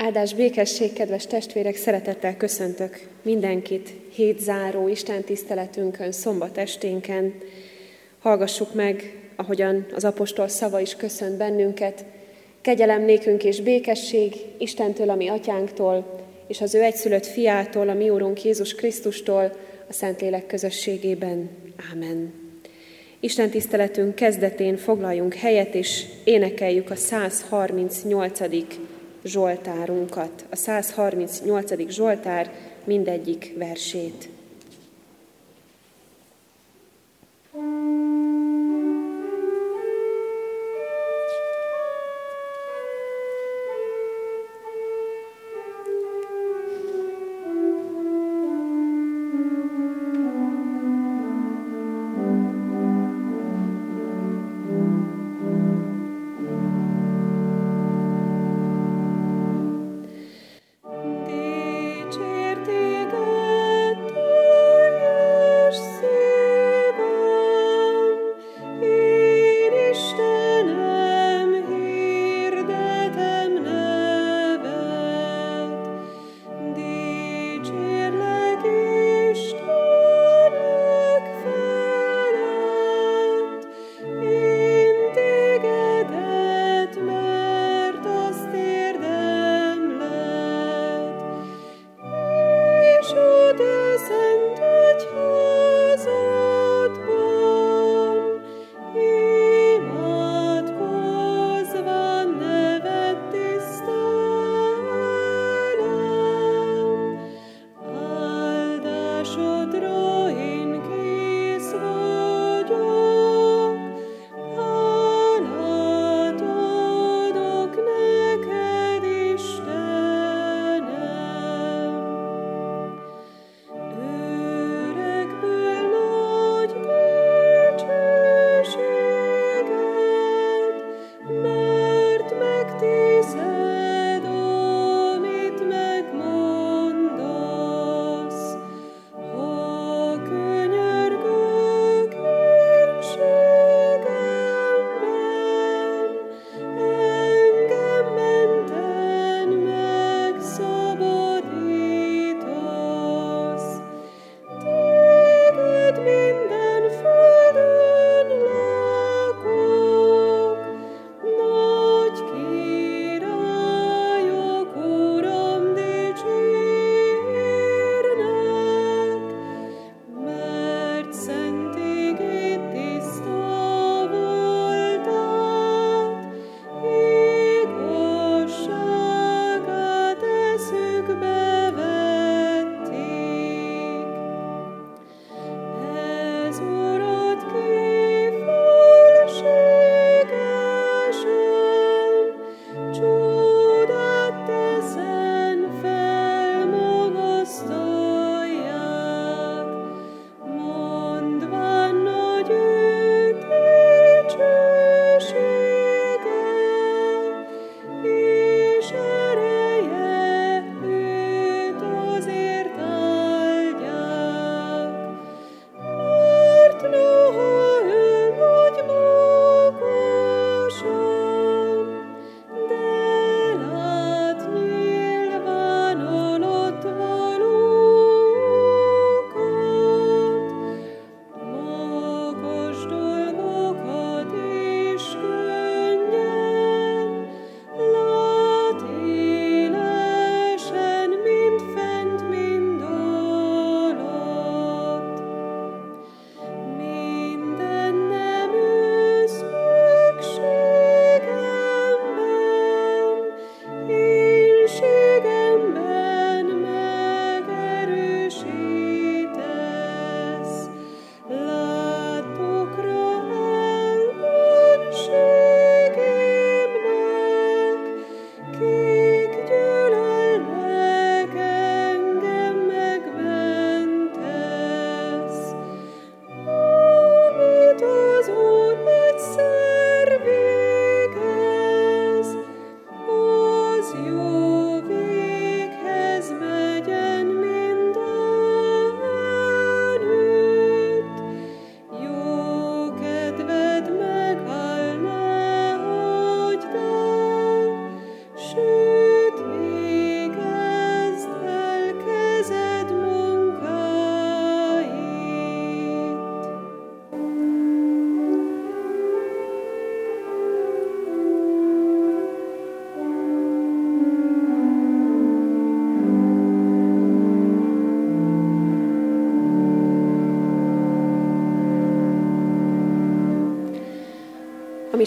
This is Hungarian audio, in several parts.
Áldás békesség, kedves testvérek, szeretettel köszöntök mindenkit hétzáró Isten tiszteletünkön, szombat esténken. Hallgassuk meg, ahogyan az apostol szava is köszönt bennünket. Kegyelem nékünk és békesség Istentől, a mi atyánktól, és az ő egyszülött fiától, a mi úrunk Jézus Krisztustól, a Szentlélek közösségében. Ámen. Isten tiszteletünk kezdetén foglaljunk helyet, és énekeljük a 138. Zsoltárunkat, a 138. Zsoltár mindegyik versét.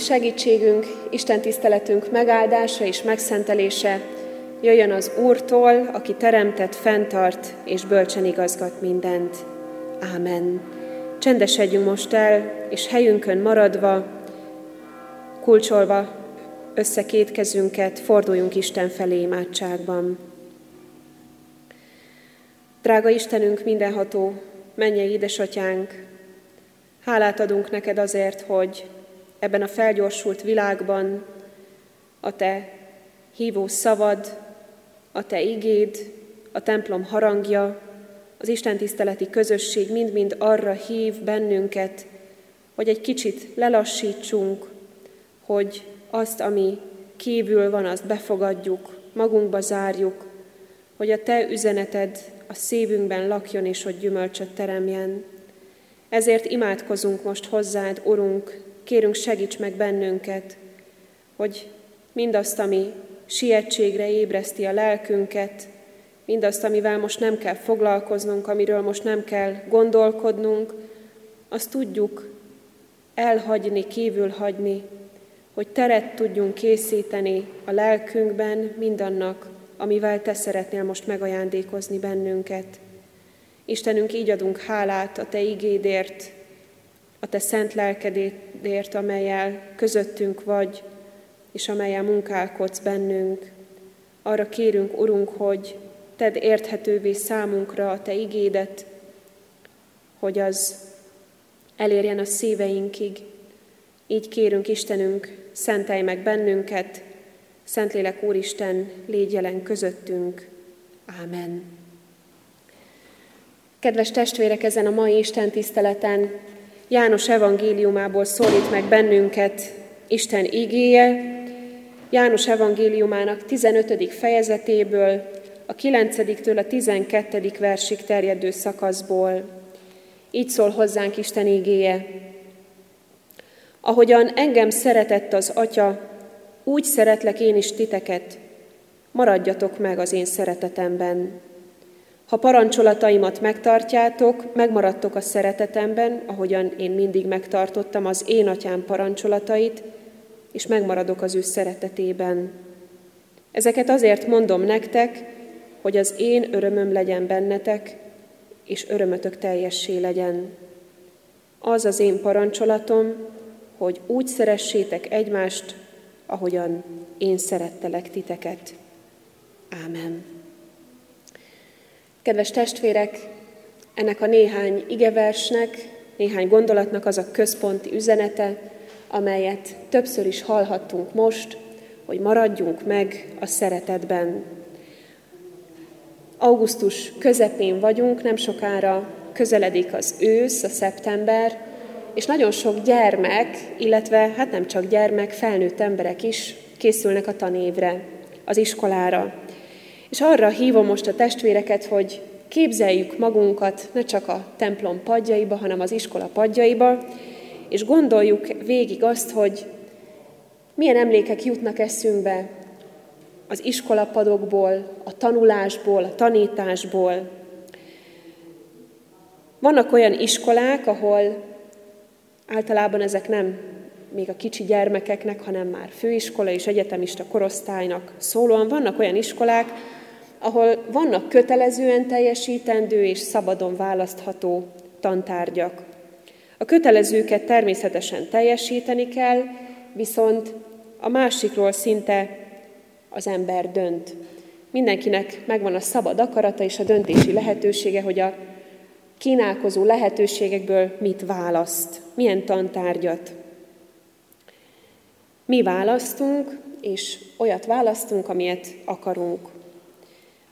Segítségünk, Isten tiszteletünk megáldása és megszentelése jöjjön az Úrtól, aki teremtett, fenntart és bölcsen igazgat mindent. Ámen. Csendesedjünk most el, és helyünkön maradva, kulcsolva össze két kezünket, forduljunk Isten felé imádságban. Drága Istenünk, mindenható, mennyei édesatyánk, hálát adunk neked azért, hogy ebben a felgyorsult világban a te hívó szavad, a te igéd, a templom harangja, az Isten tiszteleti közösség mind-mind arra hív bennünket, hogy egy kicsit lelassítsunk, hogy azt, ami kívül van, azt befogadjuk, magunkba zárjuk, hogy a Te üzeneted a szívünkben lakjon és hogy gyümölcsöt teremjen. Ezért imádkozunk most hozzád, Urunk, kérünk segíts meg bennünket, hogy mindazt, ami sietségre ébreszti a lelkünket, mindazt, amivel most nem kell foglalkoznunk, amiről most nem kell gondolkodnunk, azt tudjuk elhagyni, kívül hagyni, hogy teret tudjunk készíteni a lelkünkben mindannak, amivel Te szeretnél most megajándékozni bennünket. Istenünk, így adunk hálát a Te igédért, a Te szent lelkedért, amelyel közöttünk vagy, és amelyel munkálkodsz bennünk. Arra kérünk, Urunk, hogy Tedd érthetővé számunkra a Te igédet, hogy az elérjen a szíveinkig. Így kérünk, Istenünk, szentelj meg bennünket, Szentlélek Úristen, légy jelen közöttünk. Ámen. Kedves testvérek, ezen a mai Isten tiszteleten János evangéliumából szólít meg bennünket Isten igéje, János evangéliumának 15. fejezetéből, a 9-től a 12. versig terjedő szakaszból. Így szól hozzánk Isten igéje. Ahogyan engem szeretett az Atya, úgy szeretlek én is titeket, maradjatok meg az én szeretetemben. Ha parancsolataimat megtartjátok, megmaradtok a szeretetemben, ahogyan én mindig megtartottam az én atyám parancsolatait, és megmaradok az ő szeretetében. Ezeket azért mondom nektek, hogy az én örömöm legyen bennetek, és örömötök teljessé legyen. Az az én parancsolatom, hogy úgy szeressétek egymást, ahogyan én szerettelek titeket. Ámen. Kedves testvérek, ennek a néhány igeversnek, néhány gondolatnak az a központi üzenete, amelyet többször is hallhattunk most, hogy maradjunk meg a szeretetben. Augusztus közepén vagyunk, nem sokára közeledik az ősz, a szeptember, és nagyon sok gyermek, illetve hát nem csak gyermek, felnőtt emberek is készülnek a tanévre, az iskolára. És arra hívom most a testvéreket, hogy képzeljük magunkat ne csak a templom padjaiba, hanem az iskola padjaiba, és gondoljuk végig azt, hogy milyen emlékek jutnak eszünkbe az iskolapadokból, a tanulásból, a tanításból. Vannak olyan iskolák, ahol általában ezek nem még a kicsi gyermekeknek, hanem már főiskola és egyetemista korosztálynak szólóan. Vannak olyan iskolák, ahol vannak kötelezően teljesítendő és szabadon választható tantárgyak. A kötelezőket természetesen teljesíteni kell, viszont a másikról szinte az ember dönt. Mindenkinek megvan a szabad akarata és a döntési lehetősége, hogy a kínálkozó lehetőségekből mit választ, milyen tantárgyat. Mi választunk, és olyat választunk, amilyet akarunk.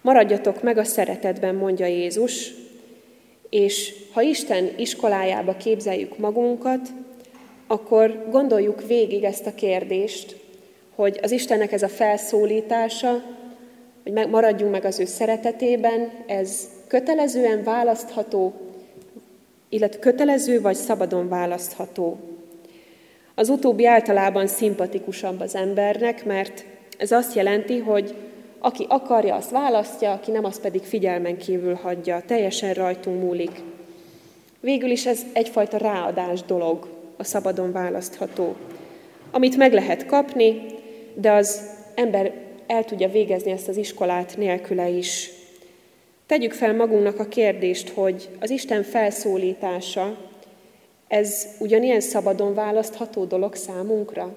Maradjatok meg a szeretetben, mondja Jézus, és ha Isten iskolájába képzeljük magunkat, akkor gondoljuk végig ezt a kérdést, hogy az Istennek ez a felszólítása, hogy maradjunk meg az ő szeretetében, ez kötelezően választható, illetve kötelező vagy szabadon választható. Az utóbbi általában szimpatikusabb az embernek, mert ez azt jelenti, hogy aki akarja, azt választja, aki nem, az pedig figyelmen kívül hagyja. Teljesen rajtunk múlik. Végül is ez egyfajta ráadás dolog, a szabadon választható. amit meg lehet kapni, de az ember el tudja végezni ezt az iskolát nélküle is. Tegyük fel magunknak a kérdést, hogy az Isten felszólítása, ez ugyanilyen szabadon választható dolog számunkra,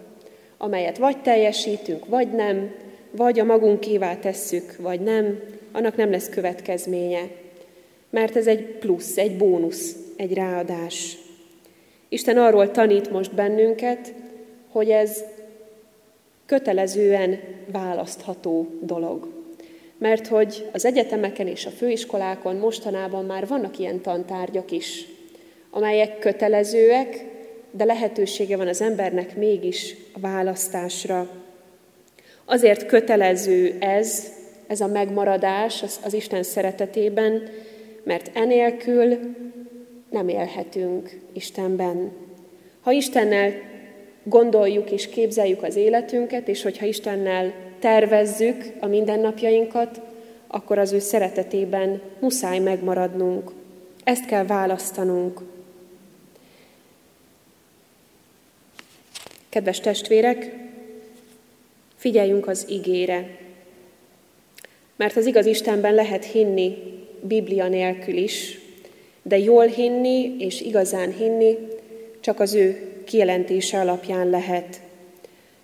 amelyet vagy teljesítünk, vagy nem, vagy a magunkévá tesszük, vagy nem, annak nem lesz következménye. Mert ez egy plusz, egy bónusz, egy ráadás. Isten arról tanít most bennünket, hogy ez kötelezően választható dolog. Mert hogy az egyetemeken és a főiskolákon mostanában már vannak ilyen tantárgyak is, amelyek kötelezőek, de lehetősége van az embernek mégis a választásra. Azért kötelező ez, ez a megmaradás az, az Isten szeretetében, mert enélkül nem élhetünk Istenben. Ha Istennel gondoljuk és képzeljük az életünket, és hogyha Istennel tervezzük a mindennapjainkat, akkor az ő szeretetében muszáj megmaradnunk. Ezt kell választanunk. Kedves testvérek, figyeljünk az igére, mert az igaz Istenben lehet hinni Biblia nélkül is, de jól hinni és igazán hinni csak az ő kijelentése alapján lehet.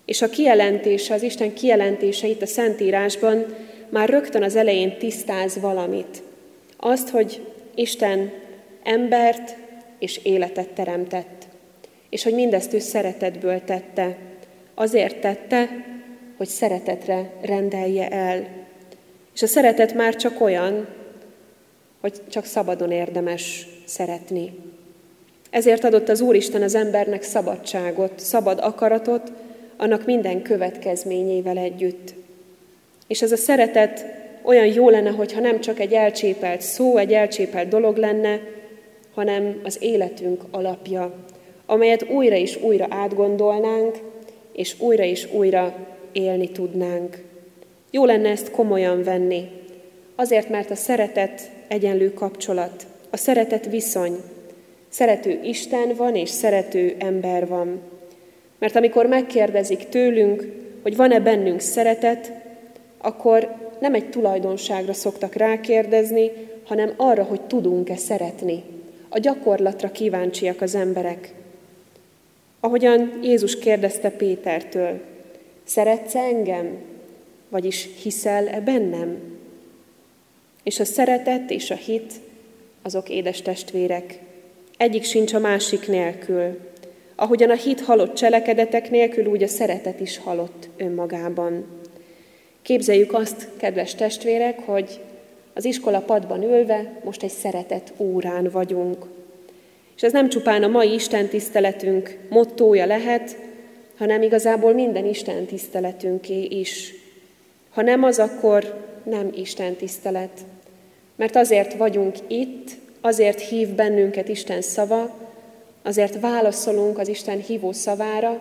És a kijelentése, az Isten kijelentése itt a Szentírásban már rögtön az elején tisztáz valamit. Azt, hogy Isten embert és életet teremtett, és hogy mindezt ő szeretetből tette. Azért tette, hogy szeretetre rendelje el. És a szeretet már csak olyan, hogy csak szabadon érdemes szeretni. Ezért adott az Úristen az embernek szabadságot, szabad akaratot, annak minden következményével együtt. És ez a szeretet olyan jó lenne, hogyha nem csak egy elcsépelt szó, egy elcsépelt dolog lenne, hanem az életünk alapja, amelyet újra és újra átgondolnánk, és újra és újra élni tudnánk. Jó lenne ezt komolyan venni, azért, mert a szeretet egyenlő kapcsolat, a szeretet viszony, Szerető Isten van, és szerető ember van. Mert amikor megkérdezik tőlünk, hogy van-e bennünk szeretet, akkor nem egy tulajdonságra szoktak rákérdezni, hanem arra, hogy tudunk-e szeretni. A gyakorlatra kíváncsiak az emberek. Ahogyan Jézus kérdezte Pétertől, szeretsz engem, vagyis hiszel-e bennem? És a szeretet és a hit, azok édes testvérek, egyik sincs a másik nélkül. Ahogyan a hit halott cselekedetek nélkül, úgy a szeretet is halott önmagában. Képzeljük azt, kedves testvérek, hogy az iskola padban ülve most egy szeretet órán vagyunk. És ez nem csupán a mai Isten tiszteletünk mottója lehet, hanem igazából minden Isten tiszteletünké is. Ha nem az, akkor nem Isten tisztelet. Mert azért vagyunk itt, azért hív bennünket Isten szava, azért válaszolunk az Isten hívó szavára,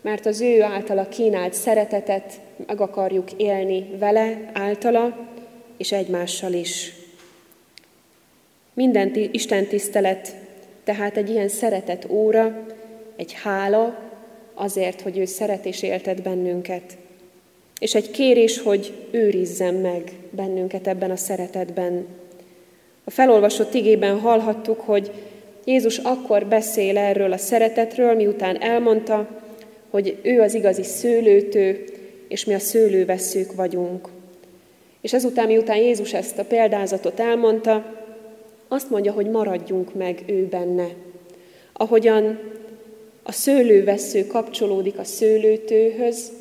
mert az ő általa kínált szeretetet meg akarjuk élni vele, általa, és egymással is. Minden Isten tisztelet, tehát egy ilyen szeretet óra, egy hála azért, hogy ő szeret és éltet bennünket. És egy kérés, hogy őrizzen meg bennünket ebben a szeretetben. A felolvasott igében hallhattuk, hogy Jézus akkor beszél erről a szeretetről, miután elmondta, hogy ő az igazi szőlőtő, és mi a szőlőveszők vagyunk. És ezután, miután Jézus ezt a példázatot elmondta, azt mondja, hogy maradjunk meg ő benne. Ahogyan a szőlővesző kapcsolódik a szőlőtőhöz,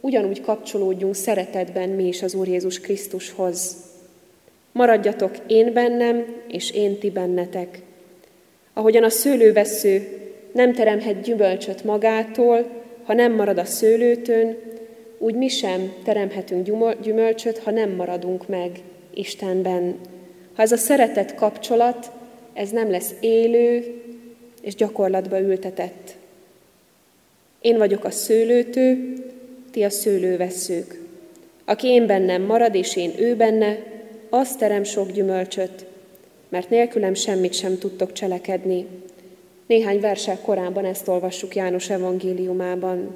ugyanúgy kapcsolódjunk szeretetben mi is az Úr Jézus Krisztushoz. Maradjatok én bennem, és én ti bennetek. Ahogyan a szőlővesző nem teremhet gyümölcsöt magától, ha nem marad a szőlőtön, úgy mi sem teremhetünk gyümölcsöt, ha nem maradunk meg Istenben. Ha ez a szeretet kapcsolat, ez nem lesz élő és gyakorlatba ültetett. Én vagyok a szőlőtő, ti a szőlőveszők. Aki én bennem marad, és én ő benne, az terem sok gyümölcsöt, mert nélkülem semmit sem tudtok cselekedni. Néhány versel korábban ezt olvassuk János evangéliumában.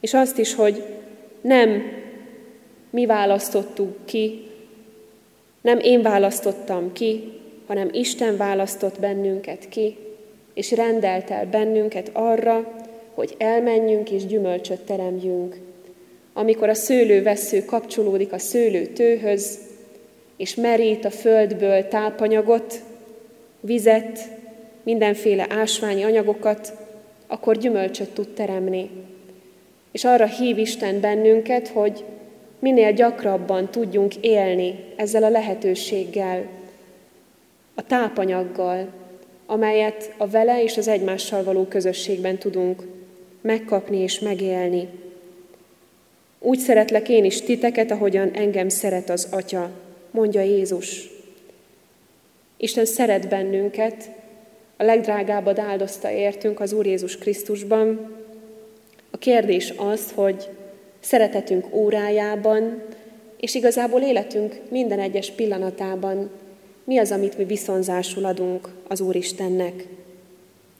És azt is, hogy nem mi választottuk ki, nem én választottam ki, hanem Isten választott bennünket ki, és rendelt el bennünket arra, hogy elmenjünk és gyümölcsöt teremjünk. Amikor a szőlővesző kapcsolódik a szőlőtőhöz, és merít a földből tápanyagot, vizet, mindenféle ásványi anyagokat, akkor gyümölcsöt tud teremni. És arra hív Isten bennünket, hogy minél gyakrabban tudjunk élni ezzel a lehetőséggel, a tápanyaggal, amelyet a vele és az egymással való közösségben tudunk megkapni és megélni. Úgy szeretlek én is titeket, ahogyan engem szeret az Atya, mondja Jézus. Isten szeret bennünket, a legdrágábbat áldozta értünk az Úr Jézus Krisztusban. A kérdés az, hogy szeretetünk órájában, és igazából életünk minden egyes pillanatában mi az, amit mi viszonzásul adunk az Úristennek.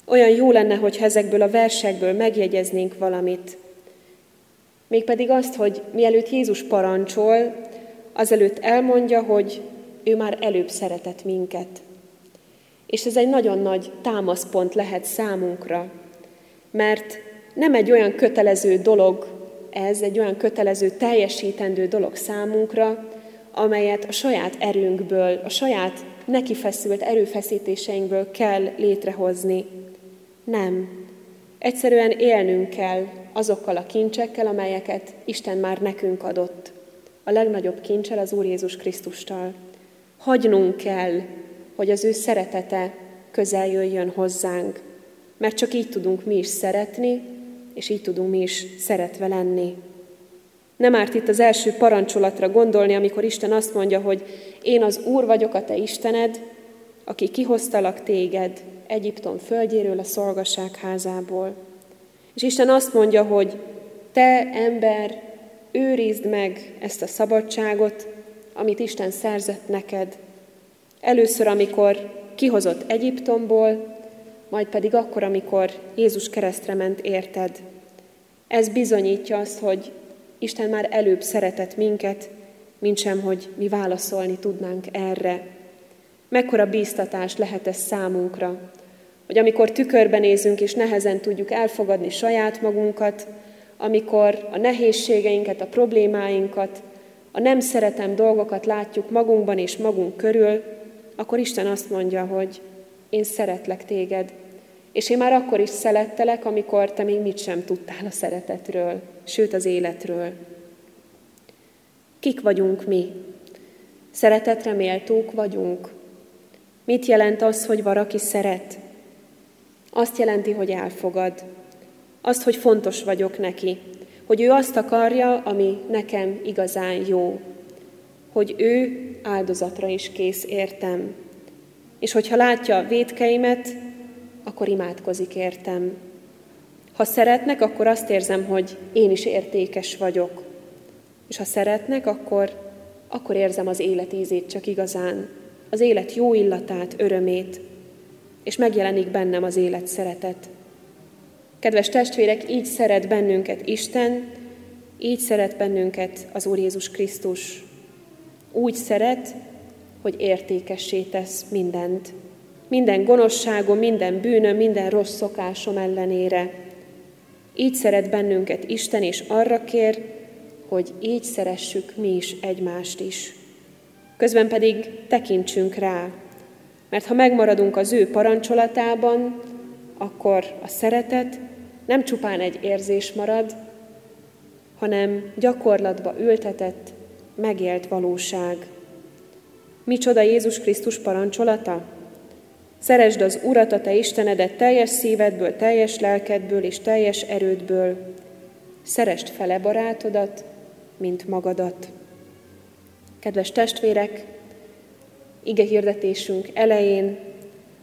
Olyan jó lenne, hogy ezekből a versekből megjegyeznénk valamit. Mégpedig azt, hogy mielőtt Jézus parancsol, azelőtt elmondja, hogy ő már előbb szeretett minket. És ez egy nagyon nagy támaszpont lehet számunkra, mert nem egy olyan kötelező dolog ez, egy olyan kötelező, teljesítendő dolog számunkra, amelyet a saját erőnkből, a saját nekifeszült erőfeszítéseinkből kell létrehozni. Nem. Egyszerűen élnünk kell azokkal a kincsekkel, amelyeket Isten már nekünk adott. A legnagyobb kincsel az Úr Jézus Krisztustal. Hagynunk kell, hogy az ő szeretete közel jöjjön hozzánk, mert csak így tudunk mi is szeretni, és így tudunk mi is szeretve lenni. Nem árt itt az első parancsolatra gondolni, amikor Isten azt mondja, hogy én az Úr vagyok a te Istened, aki kihoztalak téged Egyiptom földjéről, a szolgasság házából. És Isten azt mondja, hogy te ember, őrizd meg ezt a szabadságot, amit Isten szerzett neked. Először, amikor kihozott Egyiptomból, majd pedig akkor, amikor Jézus keresztre ment érted. Ez bizonyítja azt, hogy Isten már előbb szeretett minket, mint hogy mi válaszolni tudnánk erre. Mekkora bíztatás lehet ez számunkra, hogy amikor tükörben nézünk és nehezen tudjuk elfogadni saját magunkat, amikor a nehézségeinket, a problémáinkat, a nem szeretem dolgokat látjuk magunkban és magunk körül, akkor Isten azt mondja, hogy én szeretlek téged, és én már akkor is szerettelek, amikor te még mit sem tudtál a szeretetről, sőt az életről. Kik vagyunk mi? Szeretetre méltók vagyunk. Mit jelent az, hogy valaki szeret? Azt jelenti, hogy elfogad. Azt, hogy fontos vagyok neki. Hogy ő azt akarja, ami nekem igazán jó. Hogy ő áldozatra is kész értem. És hogyha látja a védkeimet, akkor imádkozik értem. Ha szeretnek, akkor azt érzem, hogy én is értékes vagyok. És ha szeretnek, akkor, akkor érzem az élet ízét csak igazán, az élet jó illatát, örömét, és megjelenik bennem az élet szeretet. Kedves testvérek, így szeret bennünket Isten, így szeret bennünket az Úr Jézus Krisztus. Úgy szeret, hogy értékessé tesz mindent. Minden gonoszságom, minden bűnöm, minden rossz szokásom ellenére. Így szeret bennünket Isten, és arra kér, hogy így szeressük mi is egymást is. Közben pedig tekintsünk rá, mert ha megmaradunk az ő parancsolatában, akkor a szeretet nem csupán egy érzés marad, hanem gyakorlatba ültetett, megélt valóság. Micsoda Jézus Krisztus parancsolata? Szeresd az Urat, a te Istenedet teljes szívedből, teljes lelkedből és teljes erődből. Szeresd fele barátodat, mint magadat. Kedves testvérek, ige hirdetésünk elején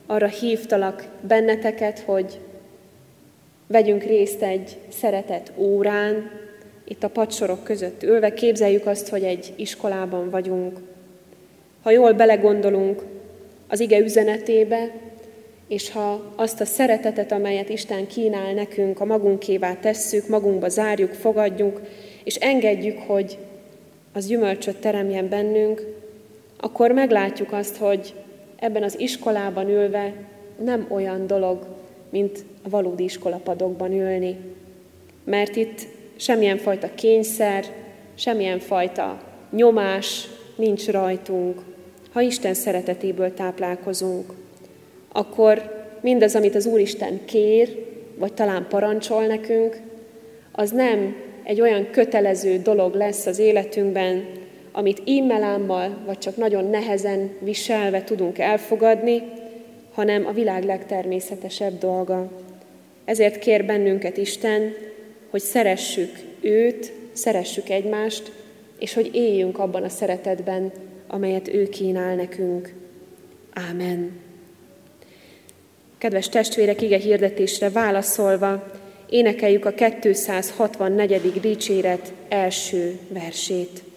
arra hívtalak benneteket, hogy vegyünk részt egy szeretet órán, itt a padsorok között ülve, képzeljük azt, hogy egy iskolában vagyunk. Ha jól belegondolunk az ige üzenetébe, és ha azt a szeretetet, amelyet Isten kínál nekünk, a magunkévá tesszük, magunkba zárjuk, fogadjuk, és engedjük, hogy az gyümölcsöt teremjen bennünk, akkor meglátjuk azt, hogy ebben az iskolában ülve nem olyan dolog, mint a valódi iskolapadokban ülni. Mert itt semmilyen fajta kényszer, semmilyen fajta nyomás nincs rajtunk, ha Isten szeretetéből táplálkozunk. Akkor mindaz, amit az Úristen kér, vagy talán parancsol nekünk, az nem egy olyan kötelező dolog lesz az életünkben, amit immelámmal, vagy csak nagyon nehezen viselve tudunk elfogadni, hanem a világ legtermészetesebb dolga. Ezért kér bennünket Isten, hogy szeressük őt, szeressük egymást, és hogy éljünk abban a szeretetben, amelyet ő kínál nekünk. Ámen. Kedves testvérek, ige hirdetésre válaszolva, énekeljük a 264. dicséret első versét.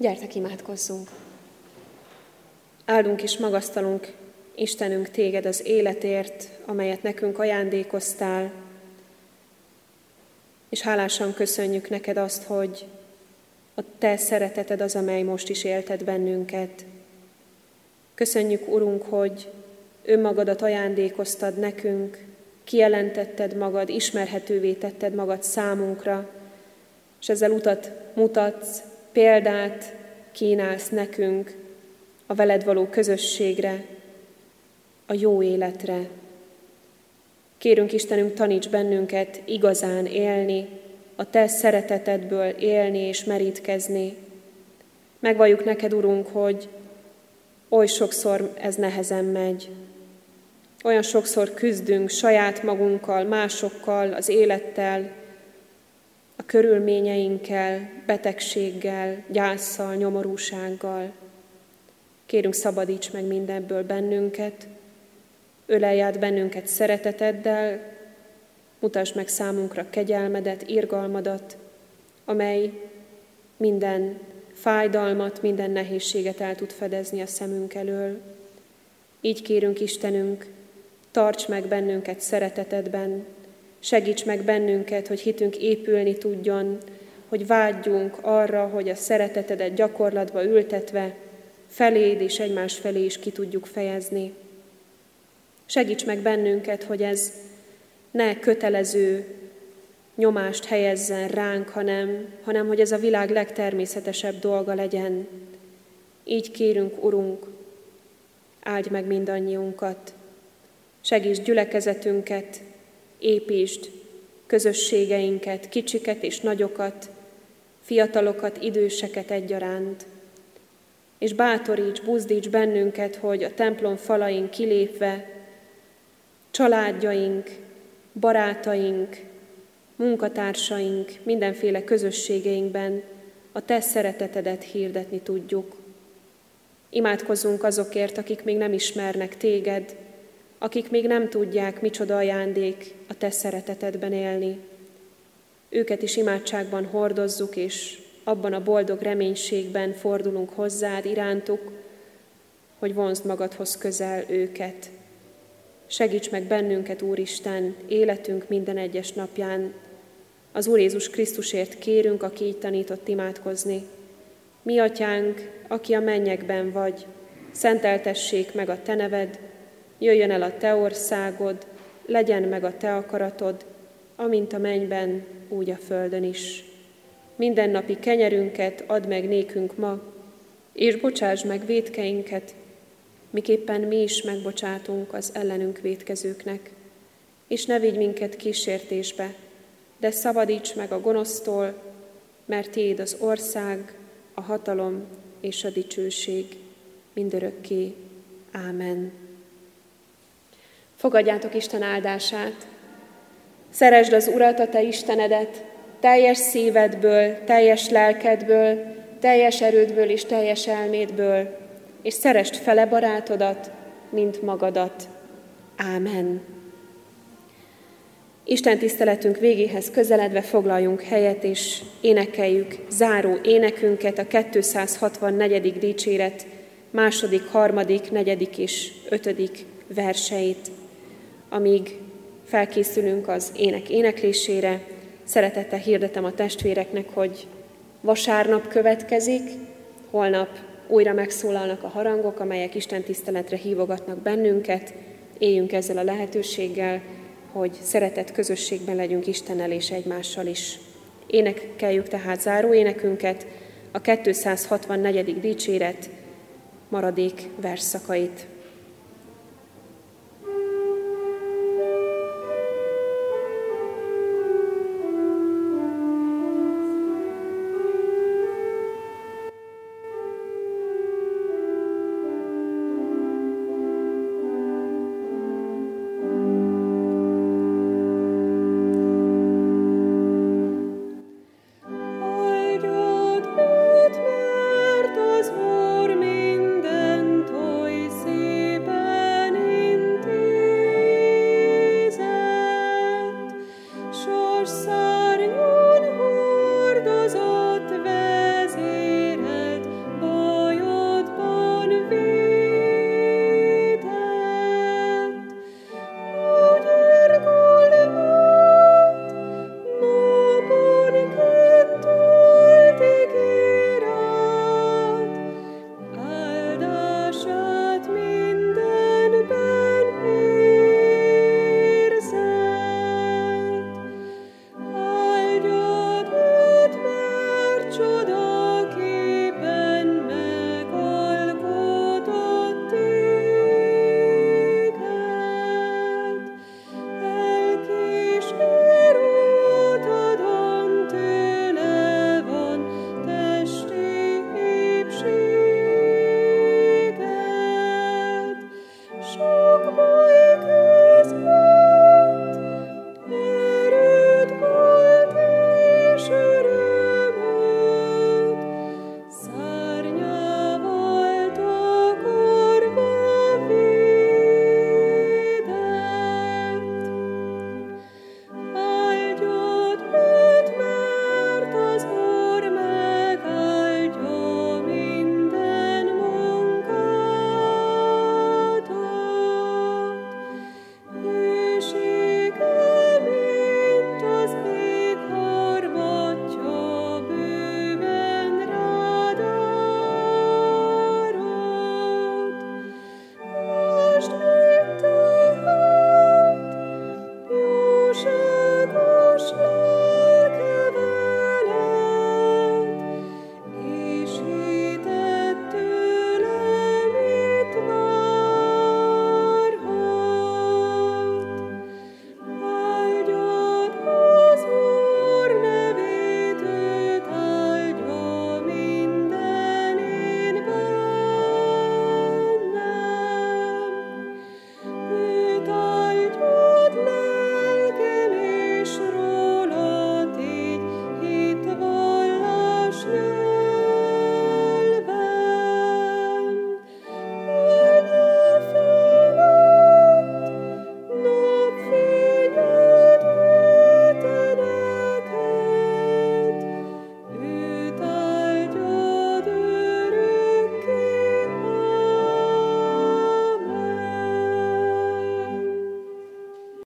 Gyertek, imádkozzunk! Áldunk és magasztalunk, Istenünk, téged az életért, amelyet nekünk ajándékoztál, és hálásan köszönjük neked azt, hogy a te szereteted az, amely most is élted bennünket. Köszönjük, Urunk, hogy önmagadat ajándékoztad nekünk, kijelentetted magad, ismerhetővé tetted magad számunkra, és ezzel utat mutatsz, példát kínálsz nekünk a veled való közösségre, a jó életre. Kérünk Istenünk, taníts bennünket igazán élni, a Te szeretetedből élni és merítkezni. Megvalljuk neked, Urunk, hogy oly sokszor ez nehezen megy. Olyan sokszor küzdünk saját magunkkal, másokkal, az élettel, körülményeinkkel, betegséggel, gyászsal, nyomorúsággal. Kérünk, szabadíts meg mindenből bennünket, ölelj át bennünket szereteteddel, mutasd meg számunkra kegyelmedet, irgalmadat, amely minden fájdalmat, minden nehézséget el tud fedezni a szemünk elől. Így kérünk Istenünk, tarts meg bennünket szeretetedben, Segíts meg bennünket, hogy hitünk épülni tudjon, hogy vágyjunk arra, hogy a szeretetedet gyakorlatba ültetve feléd és egymás felé is ki tudjuk fejezni. Segíts meg bennünket, hogy ez ne kötelező nyomást helyezzen ránk, hanem, hanem hogy ez a világ legtermészetesebb dolga legyen. Így kérünk, Urunk, áldj meg mindannyiunkat, segíts gyülekezetünket, építsd közösségeinket, kicsiket és nagyokat, fiatalokat, időseket egyaránt, és bátoríts, buzdíts bennünket, hogy a templom falain kilépve családjaink, barátaink, munkatársaink, mindenféle közösségeinkben a Te szeretetedet hirdetni tudjuk. Imádkozzunk azokért, akik még nem ismernek Téged, akik még nem tudják, micsoda ajándék a Te szeretetedben élni. Őket is imádságban hordozzuk, és abban a boldog reménységben fordulunk hozzád, irántuk, hogy vonzd magadhoz közel őket. Segíts meg bennünket, Úristen, életünk minden egyes napján. Az Úr Jézus Krisztusért kérünk, aki így tanított imádkozni. Mi, Atyánk, aki a mennyekben vagy, szenteltessék meg a Te neved, jöjjön el a Te országod, legyen meg a Te akaratod, amint a mennyben, úgy a földön is. Mindennapi kenyerünket add meg nékünk ma, és bocsáss meg védkeinket, miképpen mi is megbocsátunk az ellenünk védkezőknek. És ne vigy minket kísértésbe, de szabadíts meg a gonosztól, mert Tiéd az ország, a hatalom és a dicsőség mindörökké. Ámen. Fogadjátok Isten áldását. Szeresd az Urat, a te Istenedet, teljes szívedből, teljes lelkedből, teljes erődből és teljes elmédből, és szerest fele barátodat, mint magadat. Ámen. Isten tiszteletünk végéhez közeledve foglaljunk helyet, és énekeljük záró énekünket, a 264. dicséret második, harmadik, negyedik és ötödik verseit. Amíg felkészülünk az ének éneklésére, szeretettel hirdetem a testvéreknek, hogy vasárnap következik, holnap újra megszólalnak a harangok, amelyek Isten tiszteletre hívogatnak bennünket. Éljünk ezzel a lehetőséggel, hogy szeretett közösségben legyünk Istennel és egymással is. Énekeljük tehát záró énekünket, a 264. dicséret maradék versszakait.